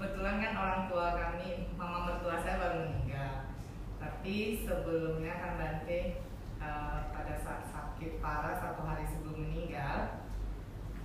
kebetulan kan orang tua kami, mama mertua saya baru meninggal. Tapi sebelumnya kan Bante uh, pada saat sakit parah satu hari sebelum meninggal,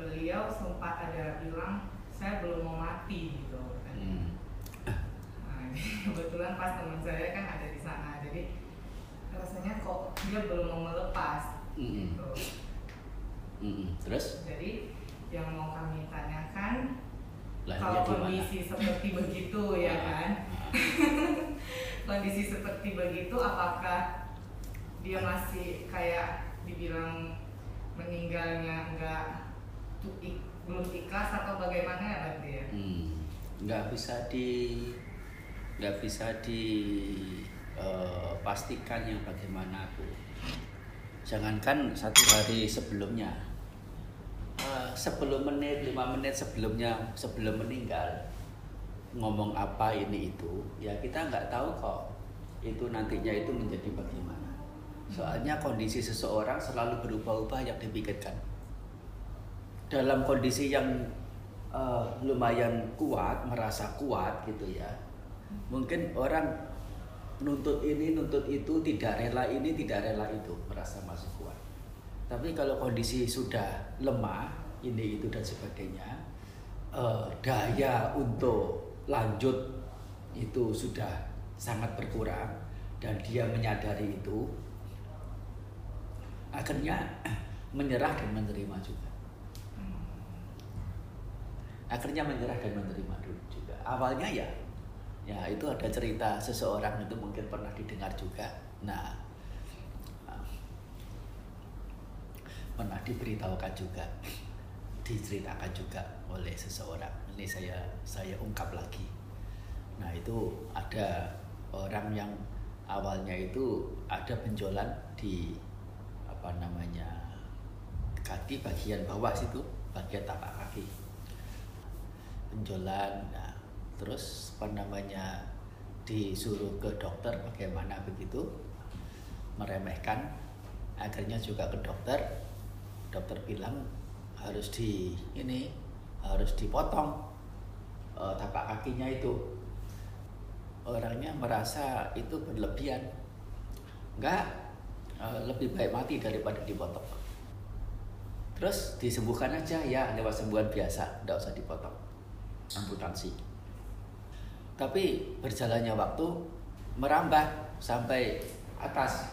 beliau sempat ada bilang saya belum mau mati gitu. Hmm. Nah, kebetulan pas teman saya kan ada di sana, jadi rasanya kok dia belum mau melepas. Mm-mm. Gitu. Mm-mm. Terus Jadi yang mau kami tanyakan kalau di mana? kondisi seperti begitu ya kan kondisi seperti begitu apakah dia masih kayak dibilang meninggalnya enggak tuh belum ikhlas atau bagaimana ya Bante ya? Hmm, nggak bisa di nggak bisa di eh, pastikan yang bagaimana aku jangankan satu hari sebelumnya Sepuluh menit lima menit sebelumnya sebelum meninggal ngomong apa ini itu ya kita nggak tahu kok itu nantinya itu menjadi bagaimana soalnya kondisi seseorang selalu berubah-ubah yang dipikirkan dalam kondisi yang eh, lumayan kuat, merasa kuat gitu ya. Mungkin orang nuntut ini, nuntut itu, tidak rela ini, tidak rela itu, merasa masih kuat. Tapi kalau kondisi sudah lemah, ini itu dan sebagainya, eh, daya untuk lanjut itu sudah sangat berkurang dan dia menyadari itu, akhirnya menyerah dan menerima juga. Akhirnya menyerah dan menerima dulu juga. Awalnya ya ya itu ada cerita seseorang itu mungkin pernah didengar juga. Nah pernah diberitahukan juga diceritakan juga oleh seseorang. Ini saya saya ungkap lagi. Nah itu ada orang yang awalnya itu ada benjolan di apa namanya kaki bagian bawah situ bagian tapak kaki. Benjolan nah terus apa namanya disuruh ke dokter bagaimana begitu meremehkan akhirnya juga ke dokter dokter bilang harus di ini harus dipotong eh, tapak kakinya itu. Orangnya merasa itu berlebihan. Enggak eh, lebih baik mati daripada dipotong. Terus disembuhkan aja ya lewat sembuhan biasa tidak usah dipotong. Amputasi. Tapi berjalannya waktu merambah sampai atas.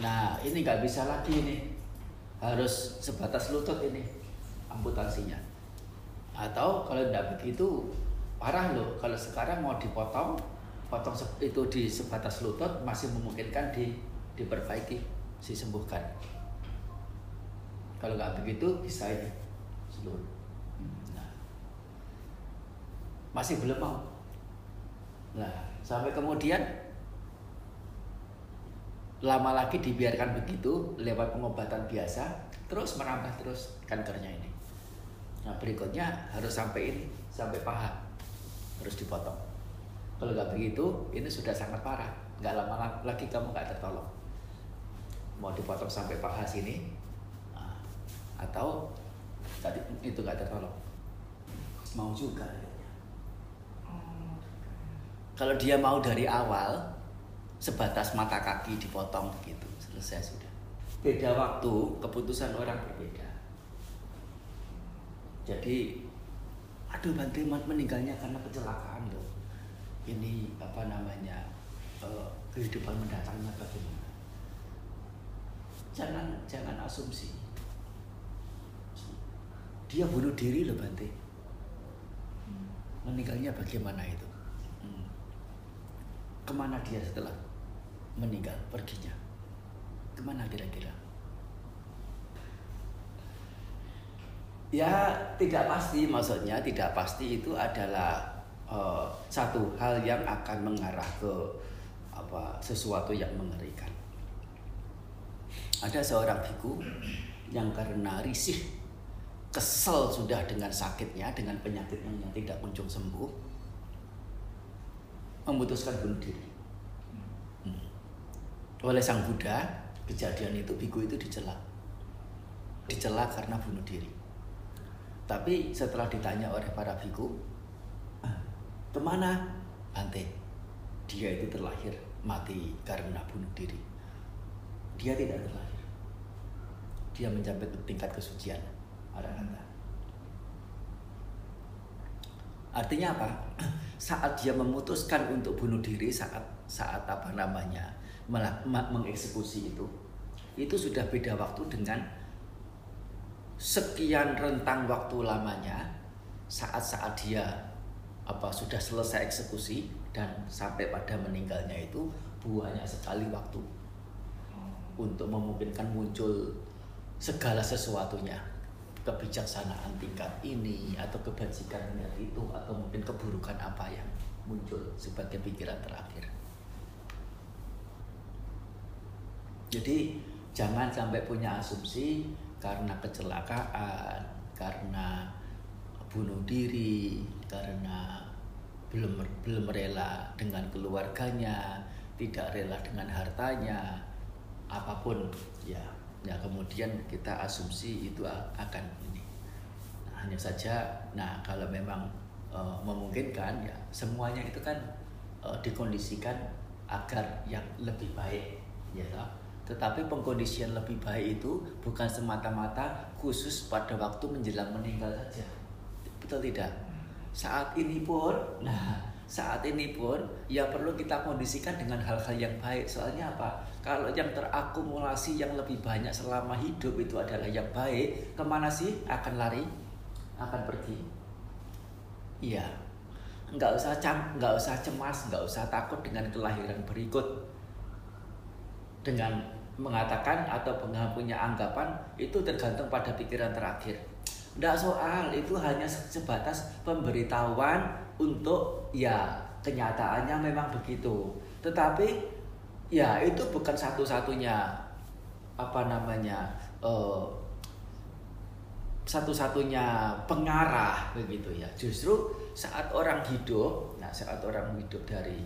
Nah ini nggak bisa lagi ini harus sebatas lutut ini amputasinya. Atau kalau tidak begitu parah loh. Kalau sekarang mau dipotong, potong itu di sebatas lutut masih memungkinkan di diperbaiki, disembuhkan. Kalau nggak begitu bisa ini seluruh. Nah, masih belum mau. Nah, sampai kemudian lama lagi dibiarkan begitu lewat pengobatan biasa, terus menambah terus kankernya ini. Nah, berikutnya harus sampai ini, sampai paha. Harus dipotong. Kalau nggak begitu, ini sudah sangat parah. Nggak lama la- lagi kamu nggak tertolong. Mau dipotong sampai paha sini, nah, atau tadi itu nggak tertolong. Mau juga. Oh, Kalau dia mau dari awal sebatas mata kaki dipotong begitu selesai sudah. Beda waktu keputusan orang berbeda. Jadi aduh Bante Mat meninggalnya karena kecelakaan loh. Ini apa namanya eh, kehidupan mendatangnya bagaimana? Jangan jangan asumsi. Dia bunuh diri loh Bante. Meninggalnya bagaimana itu? Hmm. Ke mana dia setelah meninggal perginya? Ke mana kira-kira? Ya tidak pasti, maksudnya tidak pasti itu adalah eh, satu hal yang akan mengarah ke apa sesuatu yang mengerikan. Ada seorang biku yang karena risih, kesel sudah dengan sakitnya, dengan penyakitnya yang tidak kunjung sembuh, memutuskan bunuh diri. Oleh sang Buddha, kejadian itu biku itu dicela. Dicela karena bunuh diri. Tapi setelah ditanya oleh para biku, "Ah, ke mana? Ante dia itu terlahir mati karena bunuh diri. Dia tidak terlahir. Dia mencapai tingkat kesucian ada kata. Artinya apa? Saat dia memutuskan untuk bunuh diri saat saat apa namanya mengeksekusi itu itu sudah beda waktu dengan sekian rentang waktu lamanya saat-saat dia apa sudah selesai eksekusi dan sampai pada meninggalnya itu banyak sekali waktu untuk memungkinkan muncul segala sesuatunya kebijaksanaan tingkat ini atau kebajikan itu atau mungkin keburukan apa yang muncul sebagai pikiran terakhir. Jadi jangan sampai punya asumsi karena kecelakaan, karena bunuh diri, karena belum belum rela dengan keluarganya, tidak rela dengan hartanya, apa pun ya. Ya kemudian kita asumsi itu akan ini. Nah, hanya saja, nah kalau memang e, memungkinkan ya semuanya itu kan e, dikondisikan agar yang lebih baik, ya tetapi pengkondisian lebih baik itu bukan semata-mata khusus pada waktu menjelang meninggal saja. Betul tidak? Saat ini pun, nah saat ini pun ya perlu kita kondisikan dengan hal-hal yang baik. Soalnya apa? Kalau yang terakumulasi yang lebih banyak selama hidup itu adalah yang baik, ke mana sih akan lari? Akan pergi? Iya. Nggak usah cam, nggak usah cemas, nggak usah takut dengan kelahiran berikut dengan mengatakan atau punya anggapan itu tergantung pada pikiran terakhir. Tidak soal, itu hanya sebatas pemberitahuan untuk ya kenyataannya memang begitu. Tetapi ya itu bukan satu-satunya apa namanya uh, satu-satunya pengarah begitu ya. Justru saat orang hidup, nah saat orang hidup dari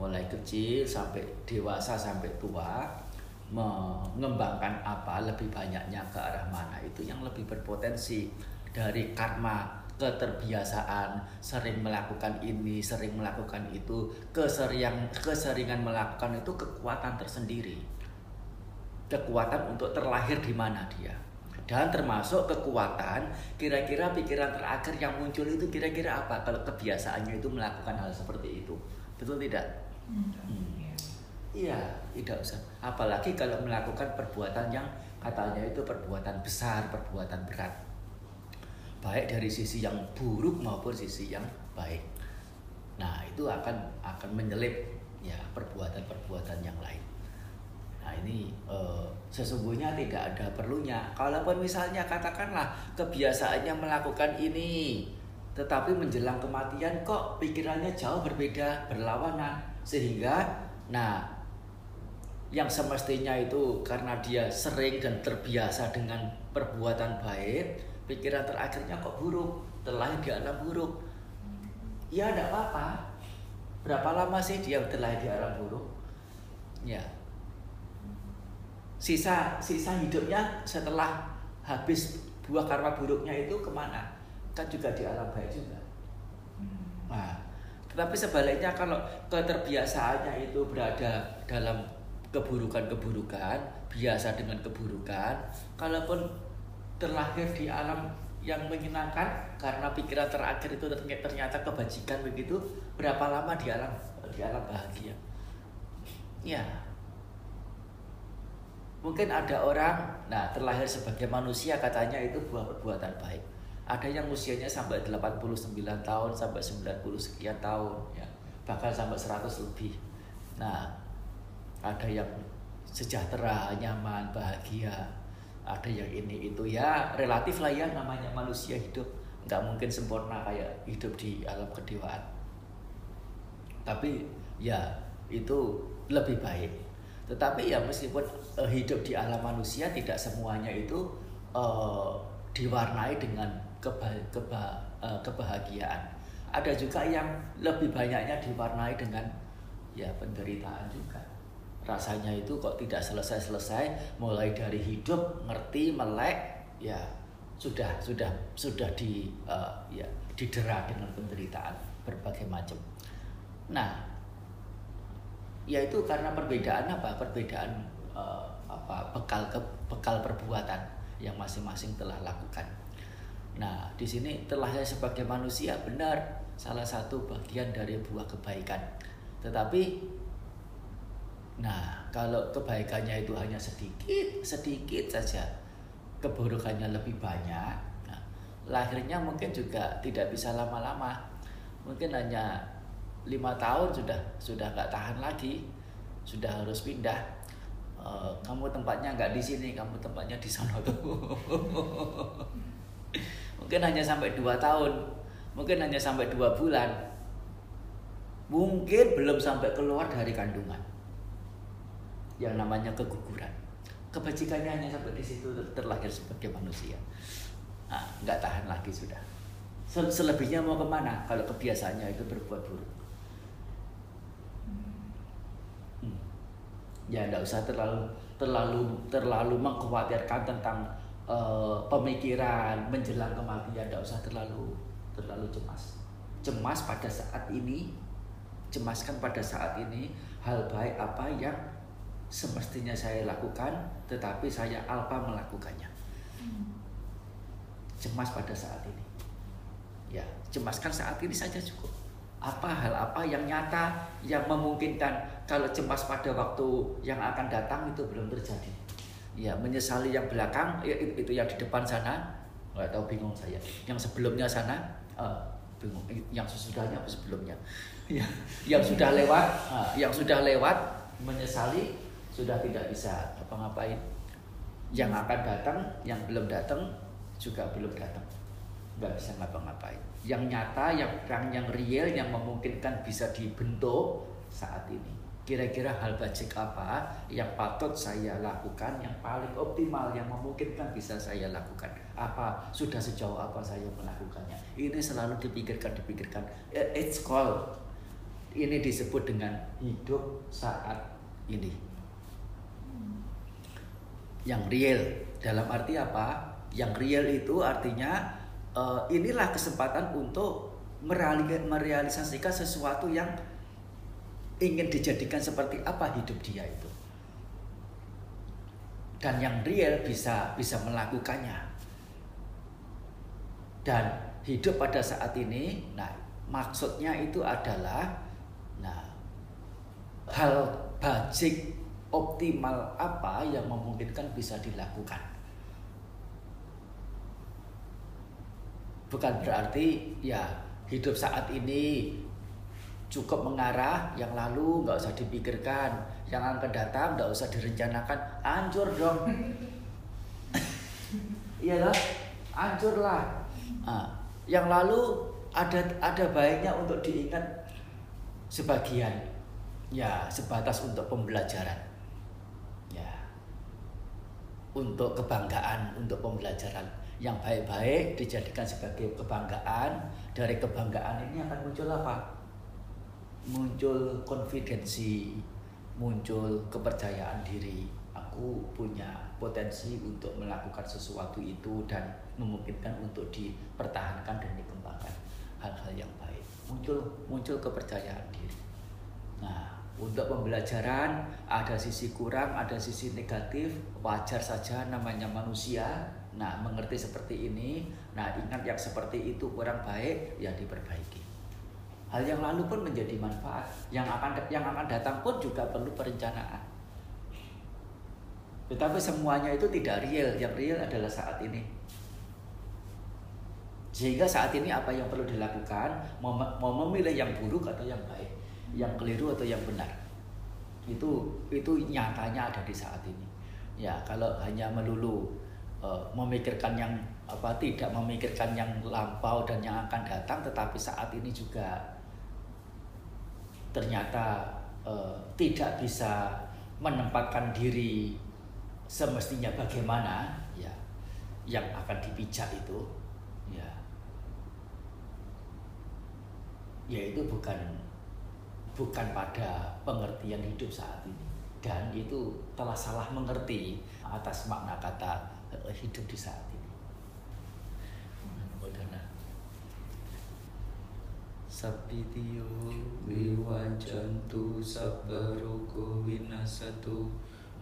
mulai kecil sampai dewasa sampai tua, mengembangkan apa lebih banyaknya ke arah mana itu yang lebih berpotensi. Dari karma keterbiasaan sering melakukan ini sering melakukan itu keseringan keseringan melakukan itu kekuatan tersendiri. Kekuatan untuk terlahir di mana dia. Dan termasuk kekuatan kira-kira pikiran terakhir yang muncul itu kira-kira apa? Kalau kebiasaannya itu melakukan hal seperti itu betul tidak hmm. Hmm. Iya, tidak usah. Apalagi kalau melakukan perbuatan yang katanya itu perbuatan besar, perbuatan berat. Baik dari sisi yang buruk maupun sisi yang baik. Nah, itu akan akan menyelip ya perbuatan-perbuatan yang lain. Nah, ini eh, sesungguhnya tidak ada perlunya. Kalaupun misalnya katakanlah kebiasaannya melakukan ini, tetapi menjelang kematian kok pikirannya jauh berbeda, berlawanan sehingga nah yang semestinya itu karena dia sering dan terbiasa dengan perbuatan baik, pikiran terakhirnya kok buruk, terlahir di alam buruk. Ya tidak apa-apa. Berapa lama sih dia terlahir di alam buruk? Ya. Sisa sisa hidupnya setelah habis buah karma buruknya itu ke mana? Kan juga di alam baik juga. Nah, tetapi sebaliknya kalau keterbiasaannya itu berada dalam keburukan-keburukan, biasa dengan keburukan, kalaupun terlahir di alam yang menyenangkan karena pikiran terakhir itu ternyata kebajikan begitu, berapa lama di alam di alam bahagia? Ya. Mungkin ada orang, nah terlahir sebagai manusia katanya itu buah perbuatan baik. Ada yang usianya sampai 89 tahun sampai 90 sekian tahun ya. Bahkan sampai 100 lebih. Nah, ada yang sejahtera, nyaman, bahagia, ada yang ini itu ya relatif lah ya namanya manusia hidup nggak mungkin sempurna kayak hidup di alam kedewaan. Tapi ya itu lebih baik. Tetapi ya meskipun uh, hidup di alam manusia tidak semuanya itu uh, diwarnai dengan keba keba uh, kebahagiaan. Ada juga yang lebih banyaknya diwarnai dengan ya penderitaan juga rasanya itu kok tidak selesai-selesai mulai dari hidup ngerti melek ya sudah sudah sudah di uh, ya didera dengan penderitaan berbagai macam. Nah, yaitu karena perbedaan apa? Perbedaan uh, apa? Bekal ke bekal perbuatan yang masing-masing telah lakukan. Nah, di sini telah sebagai manusia benar salah satu bagian dari buah kebaikan. Tetapi nah, kalau kebaikannya itu hanya sedikit, sedikit saja, keburukannya lebih banyak, nah, lahirnya mungkin juga tidak bisa lama-lama. Mungkin hanya lima tahun sudah sudah nggak tahan lagi, sudah harus pindah. Uh, kamu tempatnya nggak di sini, kamu tempatnya di sana tuh. mungkin hanya sampai dua tahun. Mungkin hanya sampai dua bulan. Mungkin belum sampai keluar dari kandungan. Yang namanya keguguran. Kebajikannya hanya sampai di situ terlahir sebagai manusia. Nah, nggak tahan lagi sudah. Selebihnya mau ke mana? Kalau kebiasaannya itu berbuat buruk. Hmm. ya nggak usah terlalu terlalu terlalu mengkhawatirkan tentang uh, pemikiran menjelang kematian tidak usah terlalu terlalu cemas. Cemas pada saat ini cemaskan pada saat ini hal baik apa yang semestinya saya lakukan tetapi saya alpa melakukannya. Cemas pada saat ini. Ya cemaskan saat ini saja cukup. Apa hal apa yang nyata yang memungkinkan kalau cemas pada waktu yang akan datang itu belum terjadi ya menyesali yang belakang ya, itu yang di depan sana. Nggak tahu bingung saya. Yang sebelumnya sana uh, bingung. Yang sesudahnya apa sebelumnya? Ya yang sudah lewat uh, yang sudah lewat menyesali sudah tidak bisa apa ngapain. Yang akan datang yang belum datang juga belum datang. Nggak bisa ngapa-ngapain. Yang nyata yang yang yang real yang memungkinkan bisa dibentuk saat ini kira-kira hal bajik apa yang patut saya lakukan yang paling optimal yang memungkinkan bisa saya lakukan? Apa sudah sejauh apa saya melakukannya? Ini selalu dipikirkan dipikirkan. Eh, it's called ini disebut dengan hidup saat ini. Yang real. Dalam arti apa? Yang real itu artinya uh, inilah kesempatan untuk merealisasikan sesuatu yang ingin dijadikan seperti apa hidup dia itu. Dan yang real bisa bisa melakukannya. Dan hidup pada saat ini nah maksudnya itu adalah nah hal bajik optimal apa yang memungkinkan bisa dilakukan. Bukan berarti ya hidup saat ini cukup mengarah yang lalu nggak usah dipikirkan yang akan datang nggak usah direncanakan hancur dong. Iya lah hancur lah. Nah, yang lalu ada ada baiknya untuk diingat sebagian. Ya sebatas untuk pembelajaran. Ya. Untuk kebanggaan untuk pembelajaran. Yang baik-baik dijadikan sebagai kebanggaan. Dari kebanggaan ini akan muncul apa muncul konfidensi, muncul kepercayaan diri. Aku punya potensi untuk melakukan sesuatu itu dan memungkinkan untuk dipertahankan dan dikembangkan hal-hal yang baik. Muncul muncul kepercayaan diri. Nah, untuk pembelajaran ada sisi kurang, ada sisi negatif, wajar saja namanya manusia. Nah, mengerti seperti ini, nah ingat yang seperti itu kurang baik ya diperbaiki hal yang lalu pun menjadi manfaat. Yang akan yang akan datang pun juga perlu perencanaan. Tetapi semuanya itu tidak real. Yang real adalah saat ini. Sehingga saat ini apa yang perlu dilakukan? Mau, memilih yang buruk atau yang baik? Yang keliru atau yang benar? Itu itu nyatanya ada di saat ini. Ya kalau hanya melulu uh, memikirkan yang apa tidak memikirkan yang lampau dan yang akan datang tetapi saat ini juga ternyata uh, tidak bisa menempatkan diri semestinya bagaimana ya yang akan dipijak itu ya. Yaitu bukan bukan pada pengertian hidup saat ini. Dan itu telah salah mengerti atas makna kata uh, hidup di saat Sapitiyo vivajantu sabbaroko vinasatu.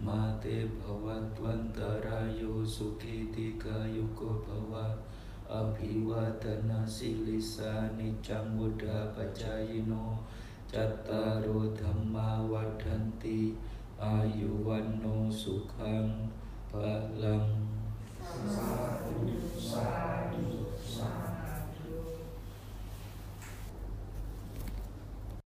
Mate bhavatvantarayo sukhitika yuko bhava. Abhivatana silisa nicang buddha pacayino cattaro dhamma vadanti ayuwanno sukhang balang sadu sadu sadu